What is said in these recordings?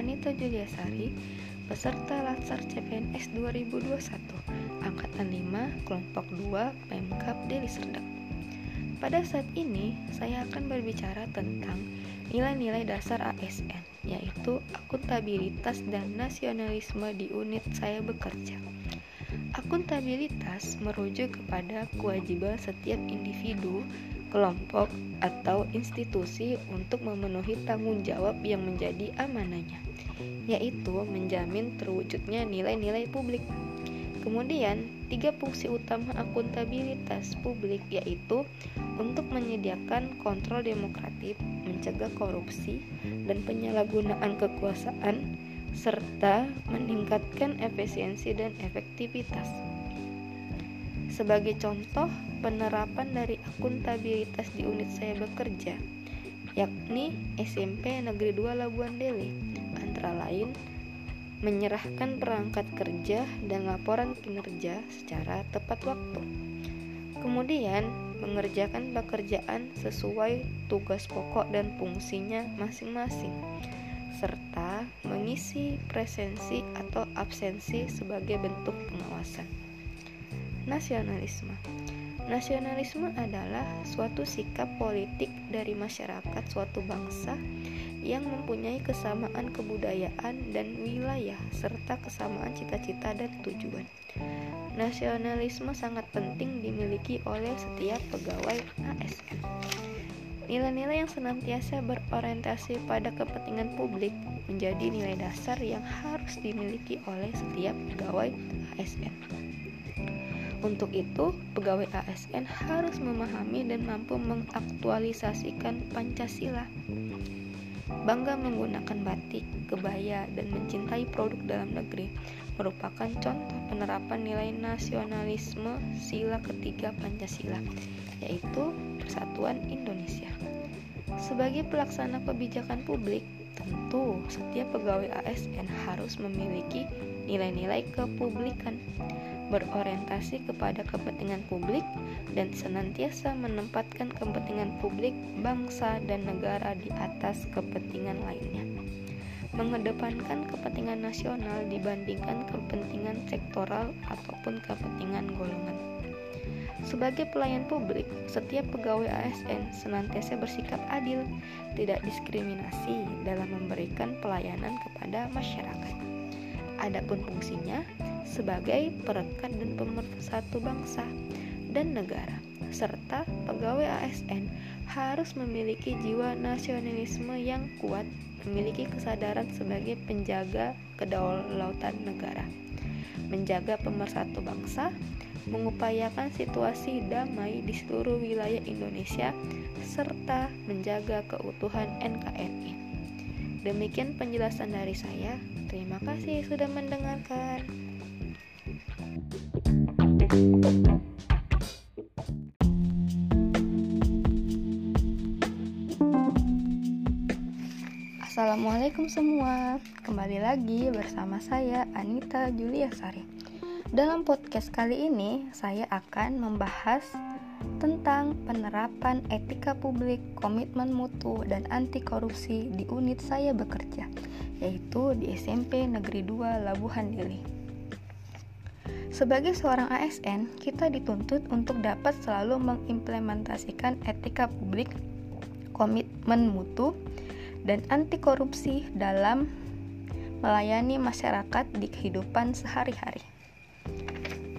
Anita Juliasari, peserta Latsar CPNS 2021, Angkatan 5, Kelompok 2, Pemkap Deli Serdang. Pada saat ini, saya akan berbicara tentang nilai-nilai dasar ASN, yaitu akuntabilitas dan nasionalisme di unit saya bekerja. Akuntabilitas merujuk kepada kewajiban setiap individu, kelompok, atau institusi untuk memenuhi tanggung jawab yang menjadi amanahnya, yaitu menjamin terwujudnya nilai-nilai publik. Kemudian, tiga fungsi utama akuntabilitas publik yaitu untuk menyediakan kontrol demokratif, mencegah korupsi, dan penyalahgunaan kekuasaan, serta meningkatkan efisiensi dan efektivitas. Sebagai contoh, penerapan dari akuntabilitas di unit saya bekerja, yakni SMP Negeri 2 Labuan Deli, antara lain menyerahkan perangkat kerja dan laporan kinerja secara tepat waktu. Kemudian, mengerjakan pekerjaan sesuai tugas pokok dan fungsinya masing-masing serta mengisi presensi atau absensi sebagai bentuk pengawasan. Nasionalisme Nasionalisme adalah suatu sikap politik dari masyarakat suatu bangsa yang mempunyai kesamaan kebudayaan dan wilayah serta kesamaan cita-cita dan tujuan. Nasionalisme sangat penting dimiliki oleh setiap pegawai ASN. Nilai-nilai yang senantiasa berorientasi pada kepentingan publik menjadi nilai dasar yang harus dimiliki oleh setiap pegawai ASN. Untuk itu, pegawai ASN harus memahami dan mampu mengaktualisasikan Pancasila. Bangga menggunakan batik, kebaya, dan mencintai produk dalam negeri merupakan contoh penerapan nilai nasionalisme sila ketiga Pancasila, yaitu Persatuan Indonesia. Sebagai pelaksana kebijakan publik, tentu setiap pegawai ASN harus memiliki nilai-nilai kepublikan, berorientasi kepada kepentingan publik, dan senantiasa menempatkan kepentingan publik, bangsa, dan negara di atas kepentingan lainnya. Mengedepankan kepentingan nasional dibandingkan kepentingan sektoral ataupun kepentingan golongan. Sebagai pelayan publik, setiap pegawai ASN senantiasa bersikap adil, tidak diskriminasi dalam memberikan pelayanan kepada masyarakat. Adapun fungsinya sebagai perekat dan pemersatu bangsa dan negara, serta pegawai ASN harus memiliki jiwa nasionalisme yang kuat, memiliki kesadaran sebagai penjaga kedaulatan negara, menjaga pemersatu bangsa, mengupayakan situasi damai di seluruh wilayah Indonesia, serta menjaga keutuhan NKRI. Demikian penjelasan dari saya. Terima kasih sudah mendengarkan. Assalamualaikum semua, kembali lagi bersama saya Anita Julia Sari. Dalam podcast kali ini, saya akan membahas tentang penerapan etika publik, komitmen mutu, dan anti korupsi di unit saya bekerja, yaitu di SMP Negeri 2 Labuhan Deli. Sebagai seorang ASN, kita dituntut untuk dapat selalu mengimplementasikan etika publik, komitmen mutu, dan anti korupsi dalam melayani masyarakat di kehidupan sehari-hari.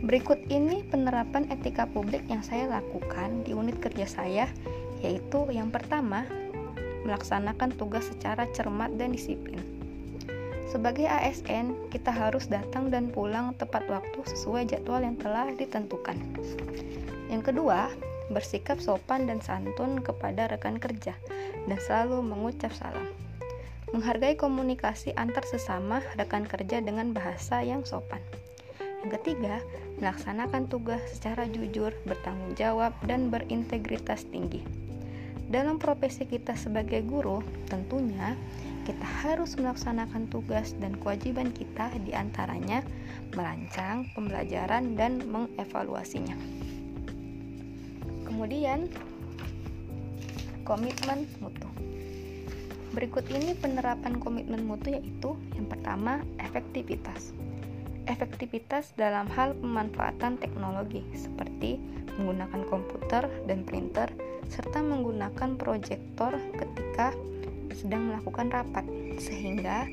Berikut ini penerapan etika publik yang saya lakukan di unit kerja saya, yaitu yang pertama, melaksanakan tugas secara cermat dan disiplin. Sebagai ASN, kita harus datang dan pulang tepat waktu sesuai jadwal yang telah ditentukan. Yang kedua, bersikap sopan dan santun kepada rekan kerja dan selalu mengucap salam. Menghargai komunikasi antar sesama rekan kerja dengan bahasa yang sopan. Yang ketiga, melaksanakan tugas secara jujur, bertanggung jawab, dan berintegritas tinggi. Dalam profesi kita sebagai guru, tentunya kita harus melaksanakan tugas dan kewajiban kita di antaranya merancang pembelajaran dan mengevaluasinya. Kemudian, komitmen mutu. Berikut ini penerapan komitmen mutu yaitu yang pertama efektivitas. Efektivitas dalam hal pemanfaatan teknologi seperti menggunakan komputer dan printer serta menggunakan proyektor ketika sedang melakukan rapat sehingga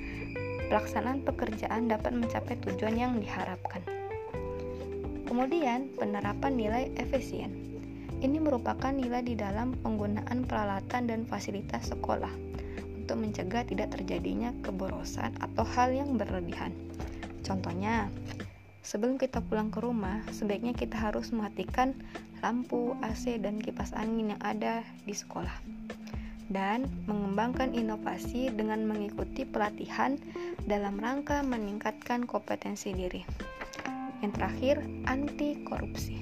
pelaksanaan pekerjaan dapat mencapai tujuan yang diharapkan. Kemudian, penerapan nilai efisien. Ini merupakan nilai di dalam penggunaan peralatan dan fasilitas sekolah untuk mencegah tidak terjadinya keborosan atau hal yang berlebihan. Contohnya, sebelum kita pulang ke rumah, sebaiknya kita harus mematikan lampu, AC, dan kipas angin yang ada di sekolah. Dan mengembangkan inovasi dengan mengikuti pelatihan dalam rangka meningkatkan kompetensi diri. Yang terakhir, anti korupsi.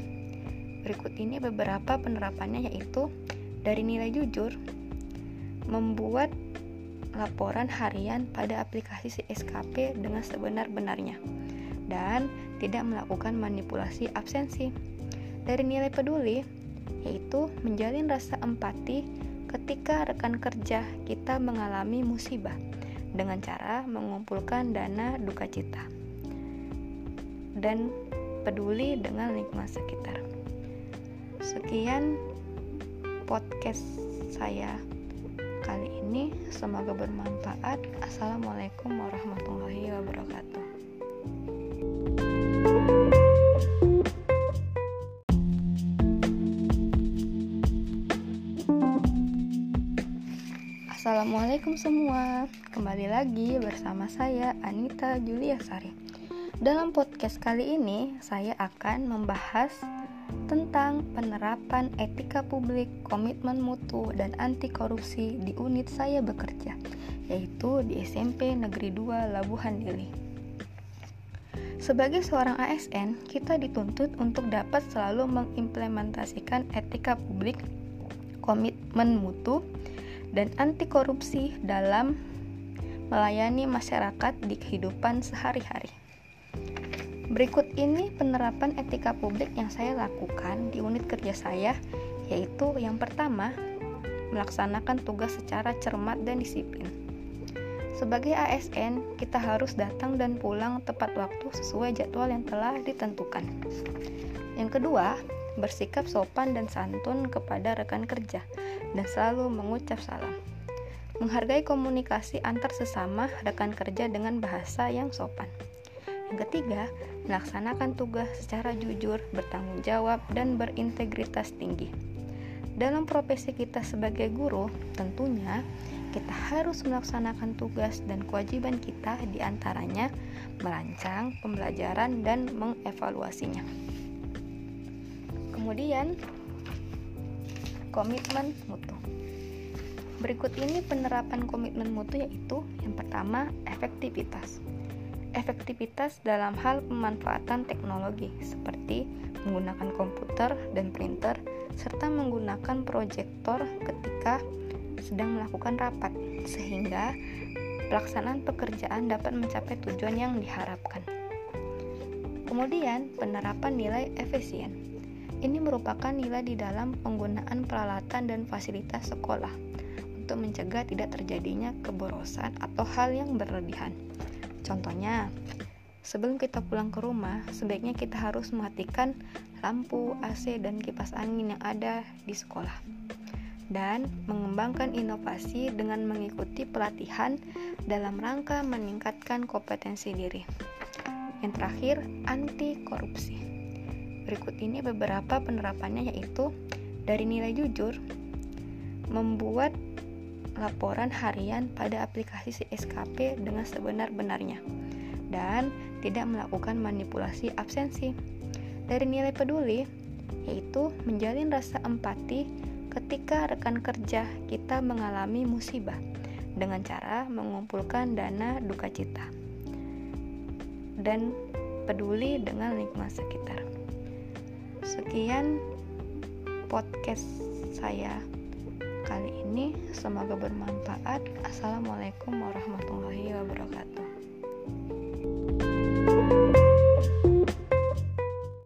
Berikut ini beberapa penerapannya yaitu dari nilai jujur, membuat laporan harian pada aplikasi SKP dengan sebenar-benarnya dan tidak melakukan manipulasi absensi. Dari nilai peduli, yaitu menjalin rasa empati ketika rekan kerja kita mengalami musibah dengan cara mengumpulkan dana duka cita dan peduli dengan lingkungan sekitar. Sekian podcast saya kali ini, semoga bermanfaat. Assalamualaikum warahmatullahi wabarakatuh. Assalamualaikum semua, kembali lagi bersama saya Anita Julia Sari. Dalam podcast kali ini, saya akan membahas tentang penerapan etika publik, komitmen mutu, dan anti korupsi di unit saya bekerja, yaitu di SMP Negeri 2 Labuhan Deli. Sebagai seorang ASN, kita dituntut untuk dapat selalu mengimplementasikan etika publik, komitmen mutu, dan anti korupsi dalam melayani masyarakat di kehidupan sehari-hari. Berikut ini penerapan etika publik yang saya lakukan di unit kerja saya, yaitu yang pertama, melaksanakan tugas secara cermat dan disiplin. Sebagai ASN, kita harus datang dan pulang tepat waktu sesuai jadwal yang telah ditentukan. Yang kedua, bersikap sopan dan santun kepada rekan kerja dan selalu mengucap salam. Menghargai komunikasi antar sesama rekan kerja dengan bahasa yang sopan. Yang ketiga, melaksanakan tugas secara jujur, bertanggung jawab, dan berintegritas tinggi. Dalam profesi kita sebagai guru, tentunya kita harus melaksanakan tugas dan kewajiban kita di antaranya merancang pembelajaran dan mengevaluasinya. Kemudian, komitmen mutu. Berikut ini penerapan komitmen mutu yaitu yang pertama, efektivitas efektivitas dalam hal pemanfaatan teknologi seperti menggunakan komputer dan printer serta menggunakan proyektor ketika sedang melakukan rapat sehingga pelaksanaan pekerjaan dapat mencapai tujuan yang diharapkan. Kemudian, penerapan nilai efisien. Ini merupakan nilai di dalam penggunaan peralatan dan fasilitas sekolah untuk mencegah tidak terjadinya keborosan atau hal yang berlebihan. Contohnya, sebelum kita pulang ke rumah, sebaiknya kita harus mematikan lampu, AC, dan kipas angin yang ada di sekolah. Dan mengembangkan inovasi dengan mengikuti pelatihan dalam rangka meningkatkan kompetensi diri. Yang terakhir, anti korupsi. Berikut ini beberapa penerapannya yaitu dari nilai jujur, membuat laporan harian pada aplikasi SKP dengan sebenar-benarnya dan tidak melakukan manipulasi absensi. Dari nilai peduli, yaitu menjalin rasa empati ketika rekan kerja kita mengalami musibah dengan cara mengumpulkan dana duka cita dan peduli dengan lingkungan sekitar. Sekian podcast saya kali ini. Semoga bermanfaat. Assalamualaikum warahmatullahi wabarakatuh.